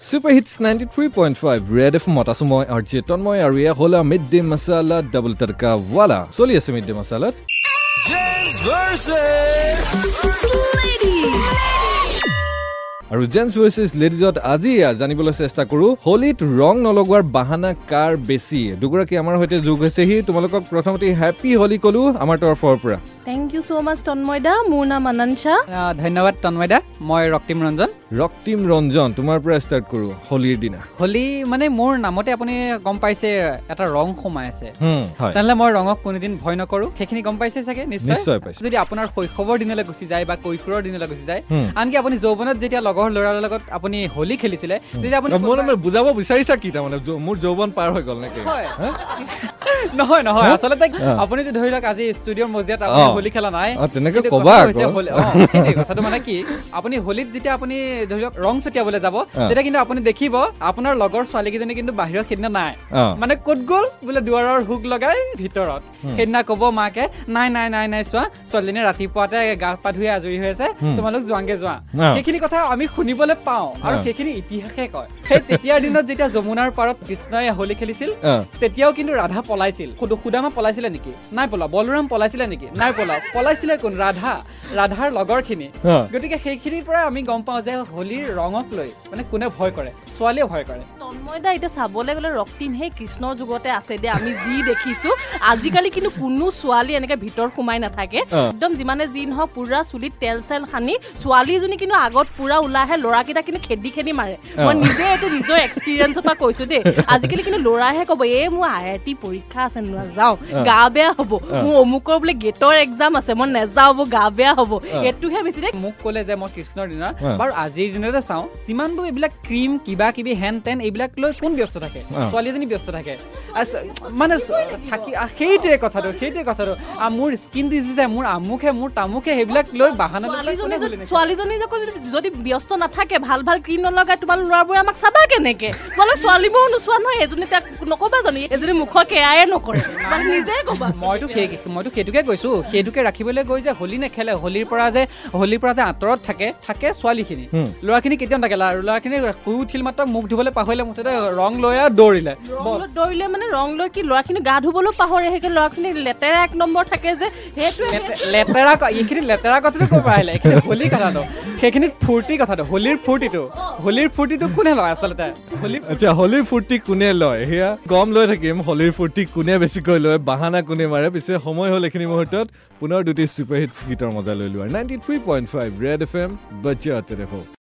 Super hits ninety three point five red F মত আছো মই আৰু চেতন মই আৰু এয়া হ'ল mid day masala double tadka wala চলি আছে মিড ডে versus আৰু জেন্টছ ভাৰ্চেছ লেডিজত আজি জানিবলৈ চেষ্টা কৰো হোলীত ৰং নলগোৱাৰ বাহানা কাৰ বেছি দুগৰাকী আমাৰ সৈতে যোগ হৈছেহি তোমালোকক প্ৰথমতে হেপী হোলী কলো আমাৰ তৰফৰ পৰা থেংক ইউ ছ' মাছ তন্ময় দা। মোৰ নাম আহ, ধন্যবাদ তন্ময় দা। মই ৰক্তিম ৰঞ্জন। ৰক্তিম ৰঞ্জন তোমাৰ পৰা ষ্টাৰ্ট কৰো হোলীৰ দিনা। হোলী মানে মোৰ নামতে আপুনি গম পাইছে এটা ৰং সোমাই আছে। তেনেহ'লে মই ৰঙক কোনোদিন ভয় নকৰো। সেইখিনি গম পাইছে চাগে? নিশ্চয়। যদি আপোনাৰ শৈশৱৰ দিনলৈ গুচি যায় বা কৈশোৰৰ দিনলৈ গুচি যায়। আনকি আপুনি যৌৱনত যেতিয়া লগৰ ল'ৰাৰ লগত আপুনি হোলী খেলিছিলে তেতিয়া আপুনি বুজাব বিচাৰিছা কি তাৰমানে? মোৰ যৌৱন পাৰ হৈ গ'ল নেকি? নহয় নহয়? আচলতে। আপুনিতো ধৰি লওক আজি ষ্টুডিঅ'ৰ মজিয়াত আপুনি। হোলী খেলা নাই তেনেকে ক'বা কথাটো মানে কি আপুনি হোলীত যেতিয়া আপুনি ধৰি লওক ৰং ছটিয়াবলৈ যাব তেতিয়া কিন্তু আপুনি দেখিব আপোনাৰ লগৰ ছোৱালীকেইজনী কিন্তু বাহিৰত সেইদিনা নাই। মানে ক'ত গ'ল বোলে দুৱাৰৰ হুক লগাই ভিতৰত সেইদিনা ক'ব মাকে নাই নাই নাই নাই চোৱা ছোৱালীজনী ৰাতিপুৱাতে গা পা ধুই আজৰি হৈ আছে। তোমালোক যোৱাংগে যোৱা। সেইখিনি কথা আমি শুনিবলৈ পাওঁ আৰু। সেইখিনি ইতিহাসে কয় সেই তেতিয়াৰ দিনত যেতিয়া যমুনাৰ পাৰত কৃষ্ণই হোলী খেলিছিল। তেতিয়াও কিন্তু ৰাধা পলাইছিল। সুদামা পলাইছিলে নেকি? নাই পলা বলৰাম পলাইছিলে নেকি? নাই পলা। পলাইছিলে কোন? ৰাধা ৰাধাৰ লগৰখিনি। গতিকে সেইখিনিৰ পৰা আমি গম পাওঁ যে হোলীৰ ৰঙক লৈ মানে কোনে ভয় কৰে? ছোৱালীয়ে ভয় কৰে। তন্ময় দা এতিয়া চাবলৈ গ'লে ৰক্তিম সেই কৃষ্ণৰ যুগতে আছে দে আমি যি দেখিছো আজিকালি কিন্তু কোনো ছোৱালী এনেকে ভিতৰত সোমাই নাথাকে। একদম যিমানে যি নহওক পুৰা চুলিত তেল চেল সানি ছোৱালীজনী কিন্তু আগত পুৰা ওলাই আহে ল'ৰাকেইটা কিন্তু খেদি খেদি মাৰে। মই নিজে এইটো নিজৰ এক্সপিৰিয়েঞ্চৰ পৰা কৈছো দেই। আজিকালি কিন্তু ল'ৰাইহে ক'ব এই মোৰ আই আই টি পৰীক্ষা আছে নাযাওঁ গা বেয়া হ'ব মোৰ অমুকৰ বোলে গেটৰ এক্সাম আছে মই নাযাওঁ গা বেয়া হ'ব এইটোহে বেছি দেই মোক ক'লে যে মই কৃষ্ণৰ দিনত। বাৰু আজিৰ দিনতে চাওঁ যিমানবোৰ এইবিলাক ক্ৰীম কিবা কিবি হেন তেন এইবিলাক লৈ কোন ব্যস্ত থাকে। ছোৱালী এজনী ব্যস্ত থাকে মানে থাকি সেইটোৱে কথাটো সেইটোৱে কথাটো মোৰ স্কিন ডিজিজে মোৰ আমুকে মোৰ তামুকে সেইবিলাক লৈ বাহানা ছোৱালীজনী কোনে যদি- ব্যস্ত নাথাকে ভাল ভাল ক্ৰীম নলগাই তোমাৰ ল'ৰাবোৰে আমাক চাবা কেনেকে তোমালোক ছোৱালীবোৰো নোচোৱা নহয় এজনী তাক নকবা জানি এজনী মুখৰ কেয়াৰে নকৰে। মানে নিজে কবা মইতো সেই মইতো সেইটোকে কৈছো সেইটোকে ৰাখিবলৈ গৈ যে হোলী নেখেলে হোলীৰ পৰা যে হোলীৰ পৰা যে আঁতৰত থাকে থাকে ছোৱালীখিনি। ল'ৰাখিনি কেতিয়াও নাথাকে ল'ৰা- ল'ৰাখিনি শুই উঠিল মাত্ৰ মুখ ধুবলৈ পাহৰিলে মুঠতে ৰং লৈ আৰু দৌৰিলে। দৌৰিলে মানে ৰং লৈ কি ল'ৰাখিনি গা ধুবলৈও পাহৰে সেইখিনি ল'ৰাখিনি লেতেৰা এক নম্বৰ থাকে যে সেইটোৱে লেতেৰা এইখিনি লেতেৰা কথাটো পৰা আহিলে? এইখিনি হোলী কথাটো। সেইখিনিত ফূৰ্তি কথাটো হোলীৰ ফূৰ্তিটো। হোলীৰ ফূৰ্তিটো কোনে লয় আচলতে? হোলী আচ্ছা হোলীৰ ফূৰ্তি কোনে লয়? সেয়া কম লৈ থাকিম হোলীৰ ফূৰ্তি কোনে বেছিকৈ লয় বাহানা কোনে মাৰে পিছে সময় হ'ল এইখিনি মুহূৰ্তত পুনৰ দুটি ছুপাৰ হিটছ গীতৰ মজা লৈ লোৱাৰ। Ninety three point five red F M বাচ্চা